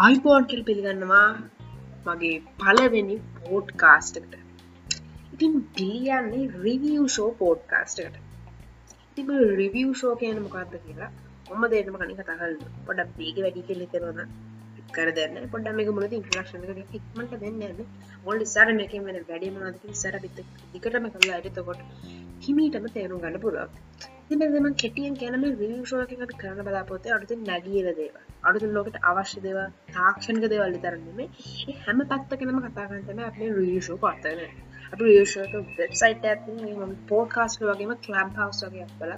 IPhone කෙල් පිළිගන්නවා මගේ පලවෙනි පෝට් කාස්ටකට ඉතින් බිලියන්නේ රිවියව් ෂෝ පෝට් කාස්ටකට තිබ රිවියව් ෂෝ කියන මොකක්ද කියලා ඔම දේටම කනි කතාහල් පොඩ බේග වැඩි කෙල්ලි කරන කර දන්න පොඩ මේක මුලද ඉන්ට්‍රක්ෂණ ඉක්මට දෙන්න ඔොල් සර මේක වෙන වැඩිමනදකින් සර පිත දිකටම කලා අයටතකොට හිමීටම තේරුම් ගන්න පුළුවන්. තිබෙදම කෙටියෙන් කැනම රිවිෂෝකකට කරන බලාපොතේ අඩුති නැගියල දේව අඩුතු ලෝකට අවශ්‍ය දේව තාක්ෂණක දේවල්ලි තරන්නම හැම පත්තකනම කතාගන්නටම අපේ රියෂෝ පත්තන අප රියෂෝක වෙබ්සයිට ඇති පෝට් කාස්ට වගේම කලම් හවස් වගේ බල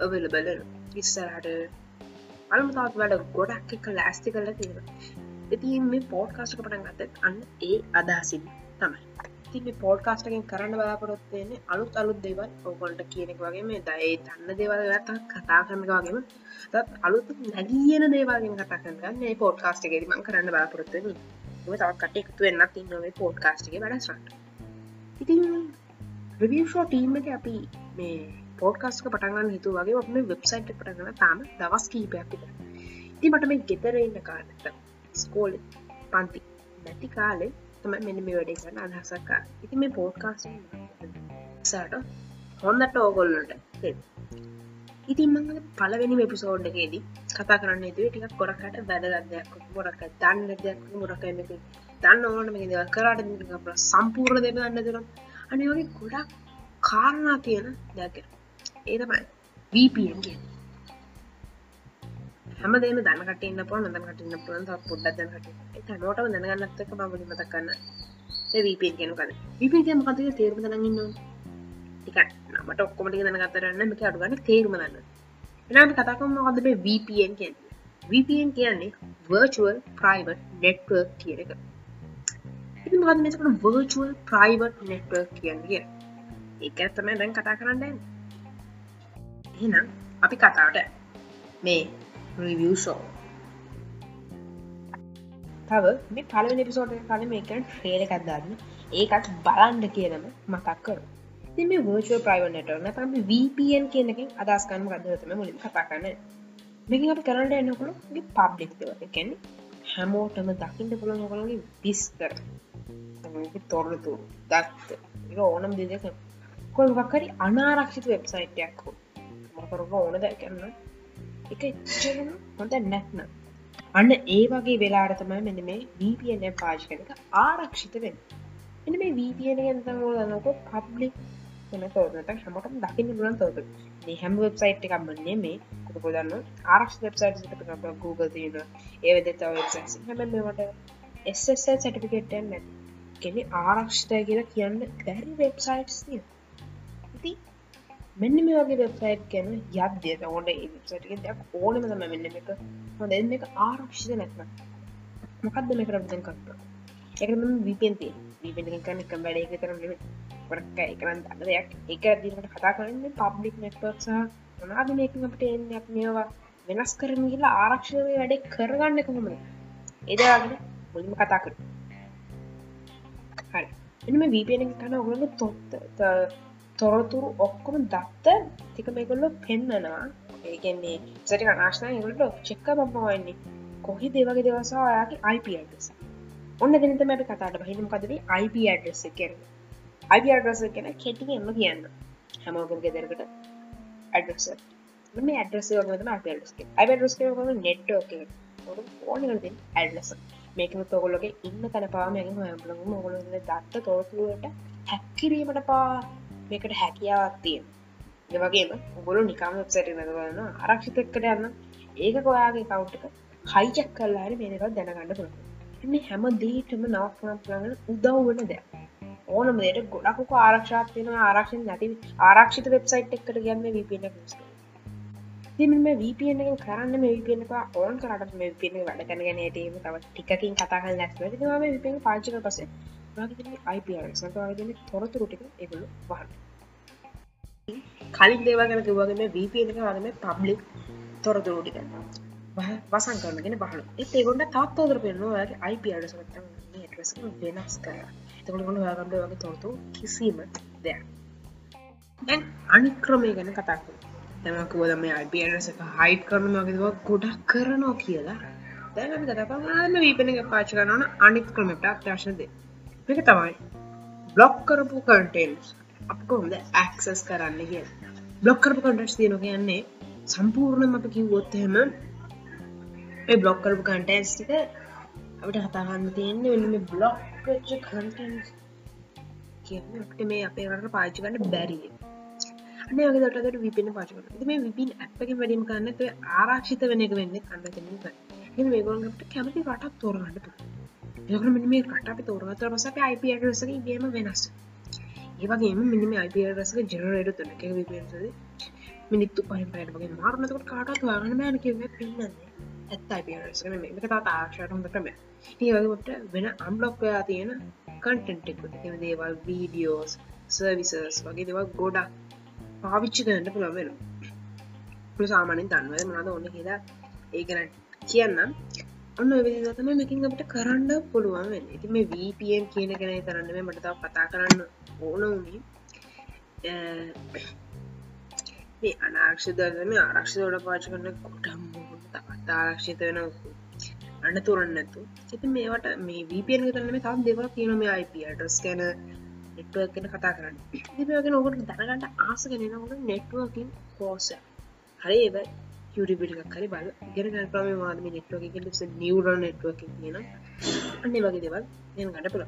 ඔබල බල ඉස්සරහට අලමතාත් වැඩ ගොඩක් එක ලෑස්ති කරල තියෙන ඉති මේ පෝට් කාස්ට පටන් ගත අන්න ඒ අදහසින් තමයි. තිබ පෝඩ්කාස්ටකින් කරන්න බලාපොරොත්වයන අලුත් අලුත් දෙවල් ඔකොල්ට කියනෙක් වගේ මේ දයි දන්න දේවල් ගත කතා කරන වගේම අලුත් නැගියන දේවාගෙන් කතා කරන්න මේ පෝඩ්කාස්ට ගෙරීම කරන්න බලාපොරොත්වන තවත් කට එකතු වෙන්න තින් නොවේ පෝඩ්කාස්ටගේ වැඩස්රට ඉතින් රිවියෂෝ ටීම් එක අපි මේ පෝඩ්කාස්ක පටගන්න හිතු වගේ ඔපම වෙබ්සයිට් පටගන්න තාම දවස් කීපයක් විත ඉති මට මේ ගෙතරඉන්න කාලට ස්කෝල පන්ති නැති කාලේ තම මෙන්න මේ වැඩේ කරන්න අදහසක් ඉති මේ පෝට්කාස් සට හොන්නට ඕගොල්ලට ඉතින් මඟ පලවෙනි එපිසෝඩ්ඩකේදී කතා කරන්න තු ටික් කොරකට වැදගත්දයක් මොරක් දන්න දෙයක් මොරකමක දන්න ඕන මේ දෙව කරට සම්පූර්ණ දෙම දන්න තුරම් අනි වගේ ගොඩක් කාරණා තියෙන දෙයක්. ඒතමයි වීපන් කිය හැම දේම දැනකටන්න පො නදකටන්න පුළන් පොඩ්ඩ දැනකට නොටම දැනගන්නත්තක බවලි මතකන්න වීපන් කියන කද විපිය මකතක තේරම දනගන්න ටික නමට ඔක්කොමටි දැනගතරන්න මේක අඩුගන්න තේරුම දන්න එනම කතාකම මොකදේ VPN කිය VPN කියන්නේ. Virtual private network කියන එක. ඉති මොකද මේකට virtual private network කියන්න කිය ඒක ඇත්තම දැන් කතා කරන්න එහෙනම් අපි කතාවට මේ රිවිය් ෂෝ තව මේ පලවෙනි පිසෝට කල මේක ට්‍රේල එකක්දාන්න ඒකත් බලන්ඩ කියනම මතක් කර ති මේ වර්ෂෝ ප්‍රයිවනට නතම VPN කියනකින් අදස්කන්න ගදතම මුලින් කතා කරන්න. මේක අප කරන්න එන්නකුළු පබ්ලික් එකැන හැමෝටම දකිින්ට පුළන් ඔකලගේ විස්තර. තොරතු දත්ත ඕනම් දෙදක කොල් වකරි අනාරක්ෂිත වෙබ්සයිටයක් හෝ මකරක ඕන දැකන්න එක එච්චරම හොඳ නැත්න අන්න ඒ වගේ වෙලාට තමයි මෙන්න මේ VPN පාශකනක ආරක්ෂිත වෙන් එන මේ VPN ගතනක පබ්ලික් වෙන තෝරනට හමට දකින්න පුලන් තෝත මේ හැම වෙබ්සයිට් එකක් මන්නේ මේ කුට පොදන්න ආරක්ෂ වෙබ්සයිට් Google තියෙන ඒවද තව වෙබ්සයිට් හැම මේවට SSL සටිෆිකට්ටන් නැ කෙනෙ ආරක්ෂිතය කියලා කියන්න බැරි වෙබ්සයිට්ස් තිය ඉති මෙන්න මේ වගේ වෙබ්සයිට් ගැන යද්දියට ඕට වෙබ්සයිට් දෙයක් ඕනම තම මෙන්න එක හොඳ එන්න එක ආරක්ෂිත නැත්න මොකක්ද මේ කරටන් කට එකම විපන්ති විපෙන් කන්න එක වැඩ එක කරන ගොඩක් එකරන් අන්න දෙයක් එක දීමට කතා කරන්න පබ්ලික් නෙට්වර්ක්සා මොනාද මේක අපට එන්න මේවා වෙනස් කරන කියලා ආරක්ෂය වැඩේ කරගන්න කොහොමද එදවාගෙන මුලිම කතා කර හරි. එනම වීපෙන කන ඔගුලම තොත්ත තොරතුරු ඔක්කොම දත්ත තික මේගොල්ලො පෙන්න්නනවා ඒගන්නේ සට අනාශනය ගොල්ලො චෙක්ක බම්පවන්නේ කොහි දේවගේ දවසා ඔයාගේ අයිපස් ඔන්න දෙනතම අපි කතාට බහිනම් කදේ IP අඩ්‍රෙස් කර IP අඩ්‍රස කෙන කෙටිය එම කියන්න හැමෝගම් ගෙදරකට ඇඩ්‍රස මේ ඇඩ්‍රස වගම අයිඩස් නෙට්ෝක ඕනද ඇඩ්ලස මේකම තොගොලගේ ඉන්න තැන පාමයගේ හොයම්ලම මොගොල දත්ත තෝතුවට හැක්කිරීමට පා මේකට හැකියාවක් තියෙන ඒවගේම උගොලු නිකාම වෙබ්සට නදවන්න ආරක්ෂිතක්කට යන්න. ඒක කොයාගේ කවු්ටක හයිචක් කල්ලාර මේක දැනගන්න පුළ එන්න හැම දීටම නවක්නලඟන උදව්වන දෙයක්. ඕනම දේට ගොඩකුක ආරක්ෂාත් වෙන ආරක්ෂ නැති ආරක්ෂිත වෙබ්සයිට් එක්කට ගන්න වපන තිම වපන කරන්න මේපනක ඕන් කරට මේ පින වැඩ කැනගනටම තව ටිකින් කතාහ නැස්ව විපෙන පාචක පසේ අයිපරක් සතවාගෙන තොරතුරටික එගුලු වහන්න කලින් දේවගන කිවගේ වීපන එක වගම පබ්ලික් තොරතුරටික වසන් කරනගෙන බහලු එත් ඒගොන්න තාත් තෝදර පෙන්න්නවාගේ අයිපඩ සටම ටස වෙනස් කර එතකට ගොඩ යාගම්ඩ වගේ තොරතු කිසීම දෙයක්. දැන් අනික්‍රමය ගැන කතාකු තමකුව දම අයිපඩස එක හයිට් කරන වගේවා ගොඩක් කරනවා කියලා. දැන් අපි කතා කරමු. VPN එක පාවිච්චි කරනවා නම් අනිත් ක්‍රමයට අත්‍යවශ්‍යද මේක තමයි බ්ලොක් කරපු කන්ටෙන්ට්ස් අප කොහොමද ඇක්සස් කරන්න කිය බ්ලොක් කරපු කන්ටෙන්ට්ස් තියෙනවා කියන්නේ සම්පූර්ණයෙන්ම අපි කිව්වොත් එහෙම මේ බ්ලොක් කරපු කන්ටෙන්ට්ස් ටික අපිට කතා කරන්න තියෙන්නේ මෙන්න මේ බ්ලොක් වෙච්ච කන්ටෙන්ට්ස් කියන්නේ අපිට මේ අපේ රටට පාවිච්චි කරන්න බැරි අන්න වගේ දටකට විපින පාච කර මේ විපින් ඇප්පකින් වැඩීම කරන්න තුව ආරක්ෂිත වෙන එක වෙන්න කන්න කෙන මේගොලට කැමති රටක් තෝරගන්න එකට මෙ මේ කට අපි තෝරගතර පස IP අඩරසක ගේම වෙනස් ඒවගේම මිනිම IP රසක ජනරේට තුන එක විපසද මිනිත්තු පහින් පයටගේ මාරනතකට කාටත් වාගන මෑන කිව පින්නන්නේ ඇත් අයිපරස මේක තා ආක්ෂයටම ක්‍රම ඒ වගේට වෙන අම්ලොක්කයා තියෙන කටෙන්ටෙක් දේවල් වීඩියෝස් සර්විසස් වගේ දෙවල් ගොඩක් පාවිච්චි කරන්න පුළුවන් වෙන සාමානෙන් දන්වද මනද ඔන්න කියලා ඒකන කියන්න ඔන්න විදිතම මකින් අපට කරන්න පුළුවන් වෙන ඉති මේ VPN කියන ගැන තරන්න මේ මටතාව කතා කරන්න ඕන වුණේ මේ අනාක්ෂදරම ආරක්ෂදෝට පාච කරන කොටම් තත් ආරක්ෂිත වෙන අන්න තුරන්න නැතු. ඇති මේවට මේ VPN කරන්න මේ තම් දෙව කියන මේ IP ඩස් කැන නෙට්ුවක් කෙන කතා කරන්න. ඒගෙන ඔකට දැනගට ආසගෙනනකට නෙට්ුවකින් කෝස හරි ඒව යුරිබිටික් කරි බල ගෙන ගල්පම වාදම නෙට්ුවක ලිස නිවර නෙට්ුවක් කියන අන්නේ වගේ දෙවල් ය ගඩ පුළ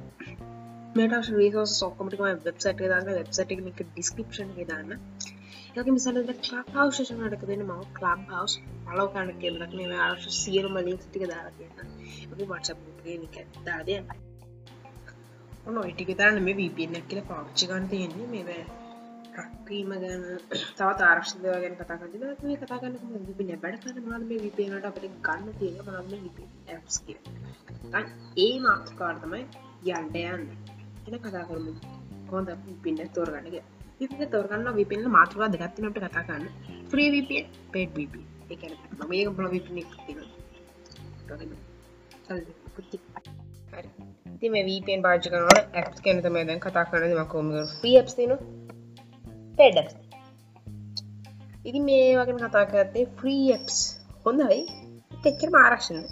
මට රීසෝස් සොක්කමටිම වෙබ්සයිට දාන්න වෙබ්සයිට එක ඩිස්කපෂන් දාන්න. යක මිසල ක්ලාක් හවශෂනටක දෙන මව ක්ලාම් හවස් පලව කන්න කෙල්ලක් මේ ආශ සියරු මලින් ටික දාලා කියන්න වටසප්ගේ නික දාදය ඔන්න ඔයිටික තරන්න මේ වීපෙන්ක් කියල පාච්චි ගන්න තියෙන්නේ. මේ රක්වීම ගැන තව තාරක්ෂදව ගැන කතාකද මේ කතාගන්න විපින බැඩ කර මාල මේ විපේනට අපට ගන්න තියෙන මනම විප ඇස් කිය ඒ මාක්කාර්තමයි යන්ඩ යන්න එන කතා කරමු. හොඳ පින්න තෝරගන්නගේ විප තෝරගන්න විපෙන්න්න මාතවා දෙගත්තිනට කතාගන්න ්‍රී විපිය පේඩ් විප එක මේක බල විපිනෙක් ති මේ වීපෙන් පාච කරන ඇප් කැන තම දැන් කතා කරන මකෝම ්‍රියප් න පෙඩ ඉති මේ වගෙන කතා කරත්තේ ෆ්‍රීප්ස් හොඳයි තෙච්චර ආරක්ෂණ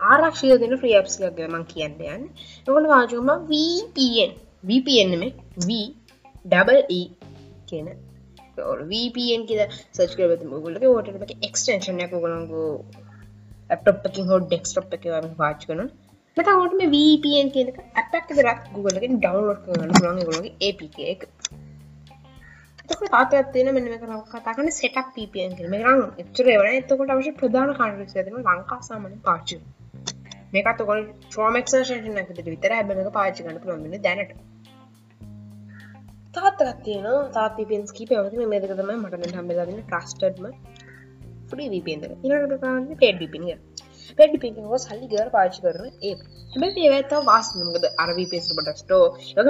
ආරක්ෂය දෙන ්‍රියප්ස් ලග මං කියන්න යන්න. එකට වාජුම VPN VPN මේ V ඩබල් E කියන. VPN කියල සච් කරත මුගලක ෝටක එක්ස්ටේෂන් එක ගොළඟු ඇප්ටොප්කින් හෝ ඩෙක්ස්ටොප් එක පාච් කන මතවට මේ VPN කියක අපක් දරක් ගුගලකින් ඩවන්ලෝඩ් කරන ලොන් ගොලගේ APK එක. තාතත්වන මෙ කතාකන සෙටක් පපන් කියෙන රං එච්චර වන එතකොට අවශ්‍ය ප්‍රධාන කාරස ඇතිම ලංකාසාමන පාචු මේකත් කොල් ්‍රෝමක්ෂේෂන ඇකට විතර ඇබනක පාචි කන පුළොන්ගෙන දැනට. තාත්තකත් තියන තාති පෙන්ස් කීප ඇවති මේදක තමයි මටන හම්බෙලාදන්න ට්‍රස්ටඩ්ම ෆුඩි විපේන්ද ඉනට කාන්න පෙඩ් පිනිය පෙඩ් පිංකව සල්ලි ගර පාචි කරන ඒ හැබ ඒවත වාස්නමකද අරවි පේස පටක්ටෝ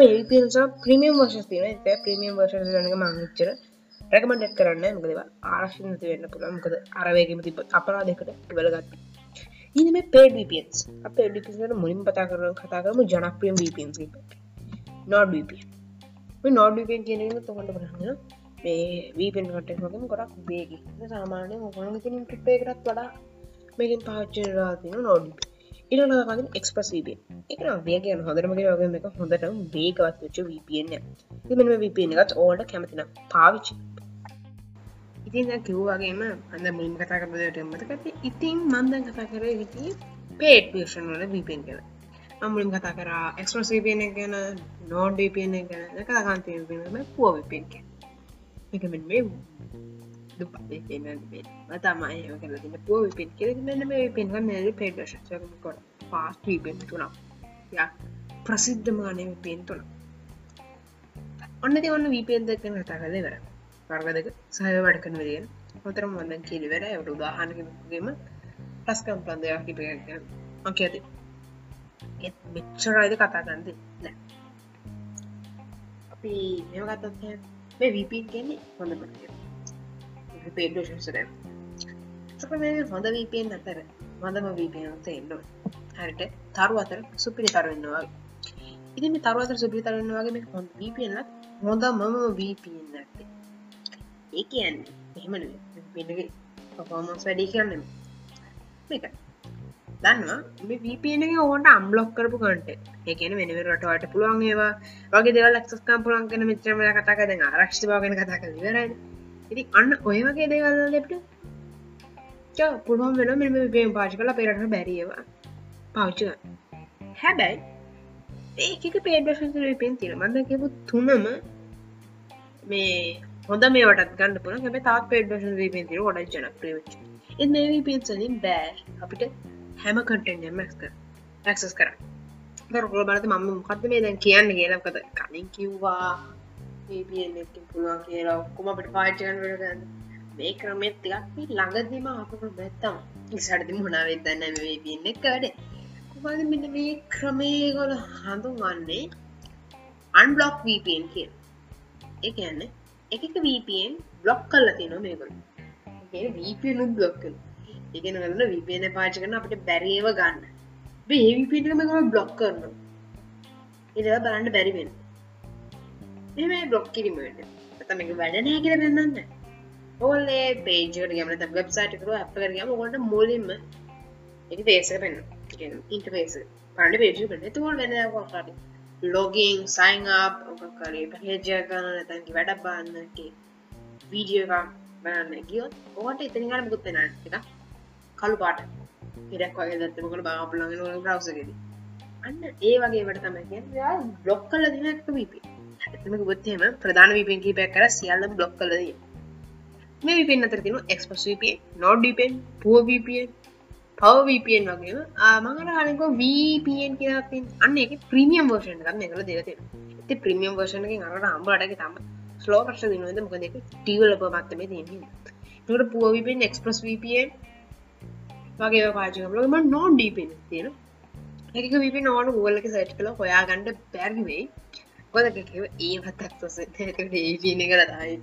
යක පිස ප්‍රමියම් වර්ශ තින ඒ ප්‍රමියම් වර්ශ නක මංචර රැකමඩක් කරන්න මකදව ආරශනත වෙන්න පුළ මකද අරවේගම තිබ අපරා දෙකට වෙලගත්ත ඉන මේ පේඩ විපස් අප ඩිපිට මුලින් පතා කරන කතා කරම ජනක්‍රියම් වපන්ස් නොඩ වප නොඩිපෙන් කියනන තොකට කරන්න මේ වීපෙන් කට වගේම ගොඩක් වේග සාමානය මොකන තිනින් ටිප්පයකටත් වඩා මේකින් පාච්චරාතින නොඩි ඉරලාගින් එක්ස්පස් වීප එක වේගන හොදරමගේ වගේ එක හොඳට වේගවත් වෙච්ච වපන්න මෙම විපන එකත් ඕල්ට කැමතින පාවිච්චි ඉතින් කිව්වාගේම අන්න මුලින් කතා කරදට මතකති ඉතින් මන්දන් කතා කර හිටිය පේට් පේෂන් වල විපෙන් කියලා අමුලින් කතා කර එක්ස්ප්‍රස් විපන ගැන නෝඩ් විපන ගැන කතාකාන්තය වෙනම පුව විපෙන් එක මෙ මේ තමයි කල පුව විපෙන් කෙ මෙන්න මේ පෙන්ව මෙ පේඩ කොට පාස් විපෙන් තුනම් ය ප්‍රසිද්ධමානය විපෙන් තුන ඔන්න ඔන්න වීපෙන් දෙක කතා කල වර පර්ගදක සහ වැඩ කන වරියෙන් හොතරම වන්න කිලිවර එවට උදාහනකගේම ප්‍රස්කම් පන්දයක් කිප මක ඇති මෙච්චරයිද කතා ගන්නද නෑ අපි මෙම ගත්තත් මේ වීපීන් කියන්නේ හොඳ පේඩෝෂන්සර සක මේ හොඳ වීපෙන් අතර හොඳම වීපයනත එන්න හරිට තරු අතර සුපිරි තරුවන්නවා ඉති මේ තරු අතර සුපිරි තරන්න වගේ මේ හොඳ වීපෙන්ලත් හොඳ මම වීපීන් නැත්තේ ඒ කියන්නේ එහෙමන පිඩගේ පොෆෝමන්ස් වැඩි කියන්න මේක දන්නවා. මේ VPN එක ඕන්ට අම්ලොක් කරපු කන්ට ඒකන වෙන රටවට පුළුවන් ඒවා. වගේ දෙවල් ලක්ස්කම් පුලන් කන මිත්‍රම කතා කද ආරක්ෂි වාගෙන කතා කර ඉවරයි. ඉති අන්න ඔය වගේ දේවල් ලෙපට පුළුවන් වෙන මෙම විපේම් පාචි කලා පෙරට බැරිවා පෞච්ච හැබැයි ඒක පේඩ පින් තිර මද කිපු තුනම මේ හොඳ මේට ගන්න පුළ හැම තාත් පේඩ පින් තිර ොඩ ජන ප්‍රේච් එ මේ පින්සලින් බෑ. අපිට හැම කටෙන් මැක්ක ඇක්සස් කර දරගල බලත මම මොකක්ද මේ දැන් කියන්න කියලකද කලින් කිව්වා. පුළුවන් කියලා ඔක්කොම අපට පාචකන් වලගන්න මේ ක්‍රමෙත් තියක් ළඟදීම අපට බැත්තම ඉසටති මොනා වෙදන්න මේ පින්න කඩ කුමද මෙන්න මේ ක්‍රමේගොල හඳුන්වන්නේ? අන්බලොක් වපන් කිය ඒ කියන්න එකක වපන් බ්ලොක් කල්ල තින මේගොල වපනු බ්ලොක්කල ඉගෙන ගන්න විපන පාච කරන අපට බැරිේව ගන්න. ඒවිපිටම බ්ලොක් කරන ඉ බලන්න බැරිවෙන මේ බ්ලොක් කිරීමට තම වැඩනෑ කියල පෙන්න්න ඕල්ලේ පේජට ගම වෙබ්සයිට කරු අප කරගම ඔොට මුලින්ම එක පේස පෙන් ඉන්ටපේස පඩ පේජ පෙන තුවල් වෙන ට ලෝගින් සයින් අප ඔකරේ පහේජය කරන නැතැකි වැඩ බන්නගේ වීඩියෝ එකක් බලන්න ගියොත් ඕට ඉතිනිගට මුකුත් වෙන එක කළු පාට ඉරක් වගේ දත්තමකට බාපලගෙන වල බ්‍රවසගෙද අන්න ඒ වගේට තමයි බ්ලොක් කල දිනක් වීප. ඇතම ගොත්තේම ප්‍රධාන විපෙන් කීපයක් කර සියල්ල බ්ලොක් කලද මේ විපෙන් අතර තින එක්ස්පස් වප නොඩ්ඩිපෙන් පුවපන් පවපන් වගේ ආමඟට හනක වපන් කියතින් අන්න එක ප්‍රමියම් වර්ෂණ ගන්න එකල දෙවතින ඇති ප්‍රමියම් වර්ෂණකින් අරට අම්බලටගේ තම ස්ලෝ ප්‍රශ දිනුවද මොකද ටීවල පමත්තම තින්නේ ට පුවපෙන් එක්ස්පස් වපන් වගේ පාචකම නොන් ඩීපෙන් තියෙන එක විපි නෝන ගුවලක සට් කළ හොයා ගණඩ පැර්ගිවෙයි ගොදක ඒත් ක්ස ඒන කර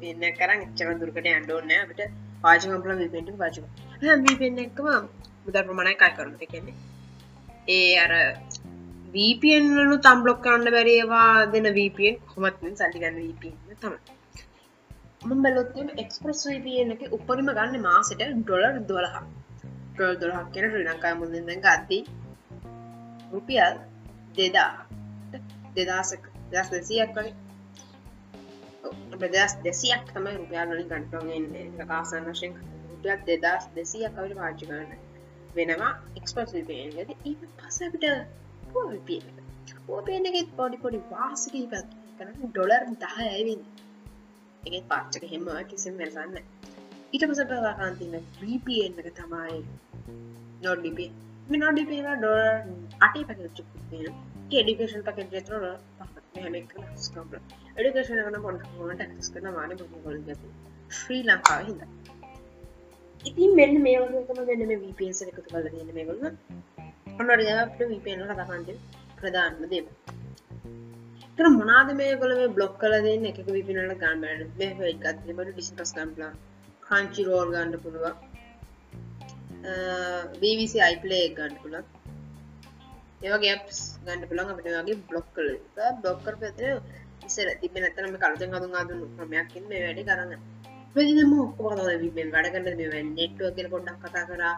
පින්න කරන්න එච්චර දුරකට අන්ඩෝන්න අපට පාචකම්පල විපෙන්ට පාචක විපෙන්න්න එක්කම මුදර ප්‍රමණය කයි කරුට කෙන්නේ ඒ අර වීපියන්ලු තම්බලොක් කරන්න බැරේවා දෙන වීපියෙන් කොමත්ෙන් සල්ලිගන්න වීපන්න තම මම බැලොත්තම එක්ස්ප්‍රස් වීපියන එක උපරිම ගන්න මාසට ඩොලර් දොලහා ඩොල් දොලහක් කියෙන ශ්‍රී ලංකාය මුදද ගත්ති රුපියල් දෙදා දෙදාසක දස් දෙසියක් වගේ දෙදස් දෙසියක් තමයි රුපියල් වලින් ගන්ටෝගෙන් ආසන් වශයෙන් රුපියල් දෙදස් දෙසියක් කවිට පාච්චි කරන්න වෙනවා එක්ස්පස් පේගද ඒ පසට ඕපේනගෙත් පොඩි පොඩි වාසක පැත් කරන්න ඩොලර් දහ ඇවින් එකත් පාච්චක හෙම කිසිම් වෙසන්න ඊට පසට කාන්තින්න වපන් එක තමයි නොඩිපි නොඩිපේවා ඩොර අටේ පැකච්චුපුතින ඩිකේෂන් පකෙට ජෙතර එඩිකේෂන කන පොට ක්ස් කන මාන ගොල් ශ්‍රී ලංකාව හිද ඉතින් මෙන්න මේ වගේකම මෙන්න මේ වපස එකතු කල දන්න මේ ගොල්න්න ඔන්නට අපට වපන කතාකන්ට ප්‍රධාන්ම දේව තර මොනාද මේ කොල මේ බ්ලොක් කල දෙන්න? එක විපිනට ගන්බන මේ ගත්මට ඩිසි පස් කම්පලා ක්‍රංචි රෝල් ගන්න පුළුවන්. බවිසි අයිපලේ ගන්න පුළන් ඒවගේ ඇප්ස් ගන්න පුළන් අපට වගේ බ්ලොක් කල බ්ලොක් කර පැතර ඉසර තිබ නැතනම කලුතෙන් අදුන් අදුන් ක්‍රමයක්කින් මේ වැඩි කරන්න. වෙදිම ඔක්කොම විෙන් වැඩගන්න මේ නෙට්ුව කෙන පොඩ්ඩක් කතා කරා.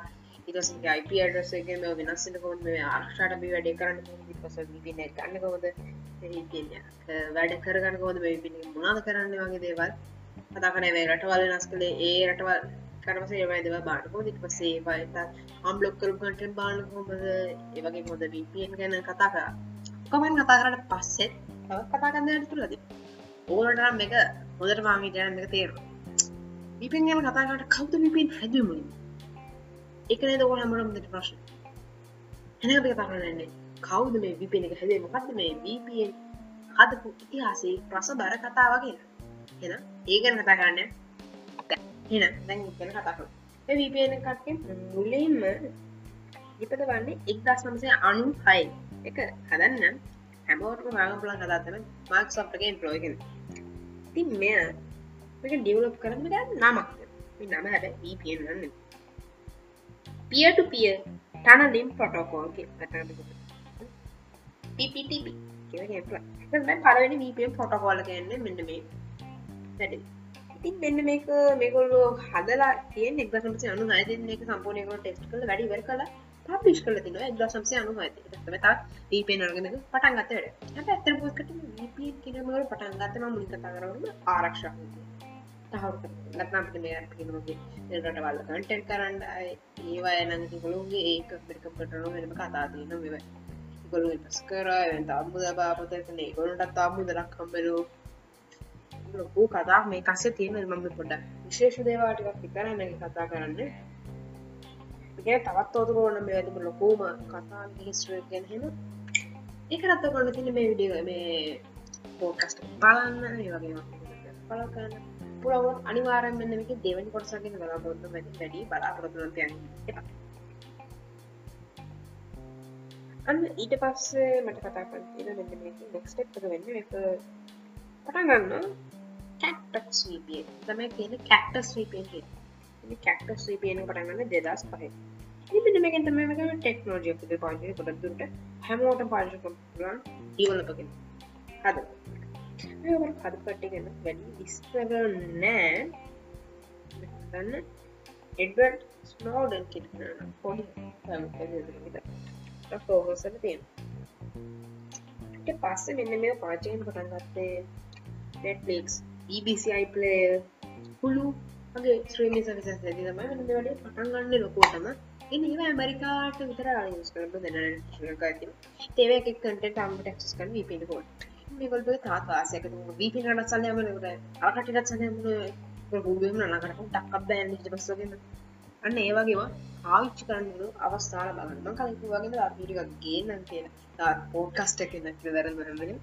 ඉටසගේ IP අඩස එක මේ වෙනස්සන කොන් මේ ආරක්ෂාට බි වැඩ කරන්න පස පින ගන්න කොමද වැඩ කරගන්න කොද මේ පිි මුණද කරන්න වගේ දේවල්. කතාකන මේ රටවල් වෙනස් කළේ. ඒ රටවල් කරමසේ ඒවයිදව බාටකෝ දිට පසේ පයිත අම්බලොක්කරු කටෙන් බාල හොමද ඒවගේ හොද වපන් ගැන කතා කර. කොමෙන් කතා කරට පස්සෙත් කතා කන්න තුළද ඕනට එක හොදට මාමිටයන එක තේරු විපෙන් ගැන කතාකට කවුද විපෙන් හැදමුලින් එකන ද ඕන මරමට ප්‍රශ්න. හැන අපි කතාරන්නේ කවුද මේ විපෙන එක හැදේ මොකක්ද මේ වපන් හදපු ඉතිහාසේ ප්‍රස බර කතා වගේ එන ඒගන කතා කරන්න එන දැන් ගැන කතාකර විපන කට්ටෙන් මුලින්ම ඉපද වන්නේ එක්දස් නමසේ අනු හයි එක හදන්න හැමෝටම මාගපල කතාතම මාක් සොප්ටගේ පලෝගෙන ති මෙය එක ඩියවලප් කරන්න ගන්න නමක්. නම හැබ වපන්න පියට පිය තනලින් පොටෝකෝල්ගේ පපටප පලවෙනි වීපෙන් පොටකෝල කියන්න මෙන්න මේ වැඩ. ඉතින් මෙන්න මේක මේගොල්ලෝ හදලා තියෙන් එක්දසමස අනු අයදන්න එක සම්පූර්ණයකට ටෙස්ට කල වැඩිවර කලා පබ්ලිෂ් කල තින එක්ද සම්සය අනු ඇති තම තා වීපෙන් අර්ගෙනක පටන් ගත්තවට හැබ ඇතර පොස්කට වීප කිනමල පටන් ගත්තම මුලි කතා කරවම ආරක්ෂා ලක්නම්ට මේ කිනගේ රටවල්ල කටෙන්් කරන්න ඒවා එනග ගොලුගේ ඒක පිරික පටනු වෙනම කතා තියන මෙව ගොලු පස් කර අම්මුද බාපතන ගොලටත් අම්මු දරක් කම්බලෝ ලොකු කතා මේ කස්සේ තියෙන මම පොඩ විශේෂ දේවාටිකක් විතරන්න කතා කරන්න. ගේ තවත් තෝතුර ඕන මේ වැතිම ලොකෝම කතා හිස්ට්‍රිය ගැන හෙම. ඒකරත්ත කොන්න තින මේ විඩිය මේ පෝකස්ට බලන්න ඒවගේ පල කරන්න. පුරවත් අනිවාරෙන් මෙන්නක දෙවනි කොටසගෙන බලාපොරොත්තු වැති වැඩි බලාපොරොත්තුන තියන්න. එපා අන්න ඊට පස්සේ මට කතා කරතින මෙන්න මේක නෙක්ස්ටක් වෙන්න එක පටන් ගන්න. කැක්ටක් ස්වීපිය තමයි කියන කැක්ටස් ස්වීපිය කැක්ටස් ස්වීපියන පටගන්න දෙදස් පහ මෙන්න මේකෙන් තමයි මම ටෙක්නෝලොජි එකේ පාවිච්චි කරලා දුරට හැමෝටම පාවිච්චි කරලා ඩෙවලොප් හද මේ වර හද කට්ටිය ගැන වැඩි විස්තර නෑ ගන්න එඩ්වර්ඩ් ස්නෝඩන් කියන පොඩි ෆෝගසල තියෙන පස්සේ මෙන්න මේ පාචයෙන් පටන් ගත්තේ නෙට්ලික්ස් BBC iPlayer හුලු ගේ ශ්‍රීමි සවිස ඇති තමයි මෙන්න වැඩේ පටන් ගන්න ලොකෝටම ඉ ඒ ඇමරිකාට විතර යස් කරට දෙන ඇති තේවක කට ටම් ටක්ස් කන් වීපිට කොට මේගොල්බ තාත් වාසයක වීපි රට සලයමනකට අකටටත් සලයමන ගුබම නකට ටක්ක් බෑන් ට පස්සගෙන අන්න ඒවගේවා ආවිච්චි කරන්නු අවස්ථාල බලන්න කලකු වගේ අපිටික ගේන්න කියන තාත් පෝට්කස්ට එක නැති දරන්න දරගෙන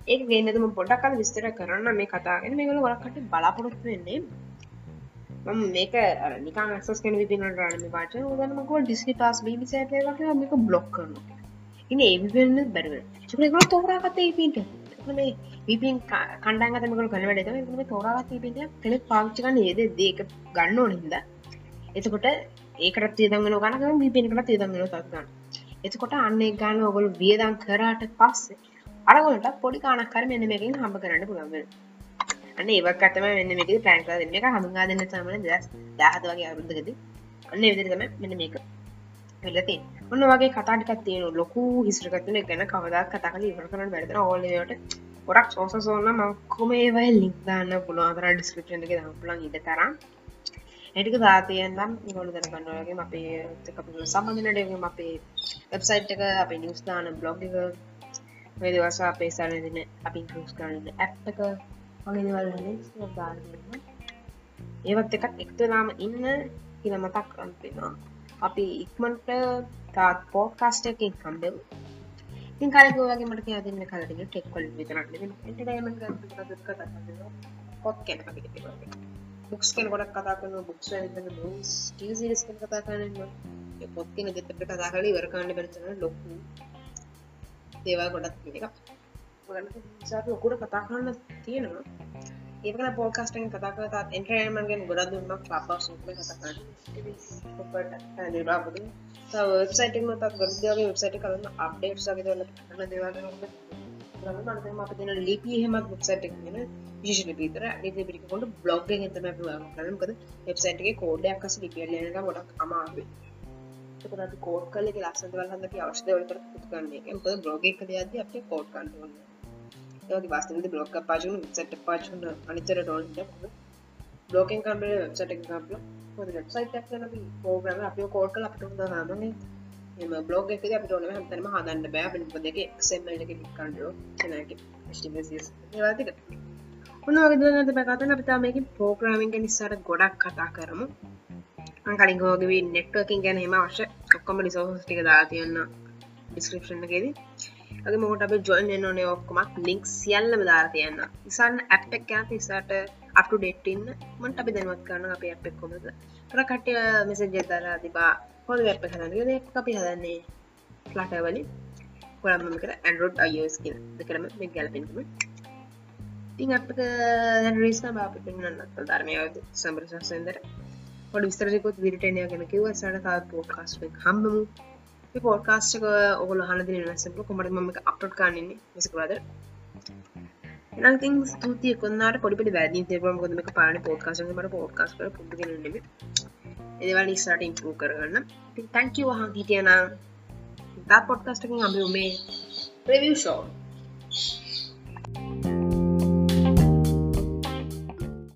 ඒ ගේනතුම පොඩක්කල් විස්තර කරන්න මේ කතාගෙන මේගල වරකට බලාපොරොත්තු වෙන්නේ. මම මේක නිකන් ක්ස් කෙන පින රන පාච දන්නමක ඩිස්නි පාස් බිසට වගේ මේක බ්ලොක් කරන ඉන ඒවෙන්න බැරව. චකල තෝරාගත පිට මේ විපින් කණ්ඩාගතමකල කනවට ම තෝරාගත පිට කෙනෙ පාච්චිකන්න ඒද දේක ගන්න ඕනහිද එතකොට ඒකට තියදගෙන ගනක විපිෙනකට තියදගෙන තත්ගන්න එතකොට අන්න ගන්න ඔගොලු වියදන් කරාට පස්සේ අරගොලට පොඩි කානක්කර මෙන්න මේකින් හම්බ කරන්න පුළන්වෙන අන්න ඒවක් අතම මෙන්න මේක ප්ලෑන් කර දෙන්න. එක හඳුන්වා දෙන්න සමන දස් දාහත වගේ අරුද්දකද අන්න විදිරතම මෙන්න මේක වෙලති ඔන්න වගේ කතාටිකත් තියෙන ලොකු හිස්ට්‍රකත්තුන ගැන කවදක් කතා කල ඉවර කරන බැතන ඕලට පොරක් සෝස සෝන්න මක්කොම ඒවයි ලික්දාන්න පුළුවන් අතර ඩිස්ක්‍රපෂන් එක දහපුලන් ඉඩ තරම්. ඇටික දාතියන්නම් ගොලු දැනගන්නවගේ අපේ සම්බඳනටම අපේ වෙබ්සයිට් එක අපේ නිස්ථාන බ්ලොග් එක වේදවස අපේ සරදින අපි කරුස් කරන්න ඇප් එක වගේවල් දාන්න ඒවත් එකත් එක්තලාම ඉන්න කියල මතක් කරන්පෙනවා අපි ඉක්මන්ට තාත් පෝකාස්ට එකින් කම්බෙව් ඉතින් කලගෝවගේ මට කියදන්න කලට ටෙක්කොල් විතරන්න එටමට පොත් කැන බුක්ස් කෙන ගොඩක් කතා කරන බුක්ස් ටිසිස් කතා කරන්න පොත් කෙන දෙතට කතා කල වරකාන්න පරචන ලොකු දේවා ගොඩක් එකක් ලොකුට කතා කරන්න තියෙනවා. ඒකන පෝකාස්ටෙන් කතා කරත් එන්ට්‍රේමන්ගෙන් ගොඩක් දුන්නක් පාපා සුප කතා නිරාපති වෙබ්සයිටම තත් ගොඩදගේ වෙබ්සයිට කරන්න අප්ඩේට් සගතල කරන දේවාග අප තින ලිපි හෙමත් වෙබ්සයිට් ගෙන විශෂ පිතර අනි පිරික කොට බ්ලොග් එතම කරනකද වෙබ්සයිට්ගේ කෝඩයක් කස ලිපියල්ලනක ගොඩක් අමාවේ කෝඩ් කල ලස්සදවල් හඳක අවශ්‍යවලට පුත්කන්නේ බ්ලොග කල අද අපේ කෝඩ් කන්ටවන්න ඒගේ වාස්තවිද බ්ලොක් පාචුන සට පාචුන අනිතර ඩෝන් බ්ලෝකෙන් කම්බ සට කම්පල හොද වෙබ්සයිට් පෝග්‍රම අප කෝඩ් කල අපට හමන එම බ්ලොග් එක අපට ඕන හතනම හදන්න බෑ. පිප දෙක එක්සෙල්ල එක කන්ඩෝ චනක ඒවාතික ඔන්න වගේද පැකතන අපතා මේක පෝග්‍රාමින්ග නිසාට ගොඩක් කතා කරමු. කලින්ගෝගේ නෙට්වකින් ගැන හෙම අවශ්‍ය ඔක්කොම රිසෝහස් ටික දා තියන්න ඩිස්ක්‍රපෂන් එකේදී. අගේ මොකට අප ජොයින් නොනේ ඔක්කොමක් ලින්ක් සියල්ලම දාර තියන්න ඉසන්න ඇප් එක යන ඉසාට අප ඩෙට්ටන්න මට අපි දැනුවත් කරන්න අප ඇප් එක් කොමද පර කට්ටය මෙසජ දාලා තිබා. හොද වැප් හදන්න අපි හදන්නේ ෆ්ලට වලින්. කොළම්ම කර ඇන්ඩරෝඩ් අයෝස් කිය දෙකරම මේ ගැලපෙන්කම තින් අප රිස්න බාප පෙන්න්න ධර්මය සම්බ්‍රශසන්දර පොඩ විස්තරයකොත් විරිටනය ගැන කිව සට තාත් පෝකාස්ෙක් හම්බමු. පෝඩ්කාස්ටක ඔගොල හනදින නැසපු කොමට ම අපට කාන්නන්නේ විසිකවාද එනතින් ස්තුතිය කොන්නට පොඩිපි වැදි තේරම ගොදම පාන පෝඩ්කාස මට පෝඩ්කාස් කර පුද්ග නෙම එදවල් ඉස්සට ඉම්පරූ කරගන්න. තැංකි වහන් හිටියනම් තා පොඩ්කස්ටකින් අබි උමේ ප්‍රවිව් ෂෝ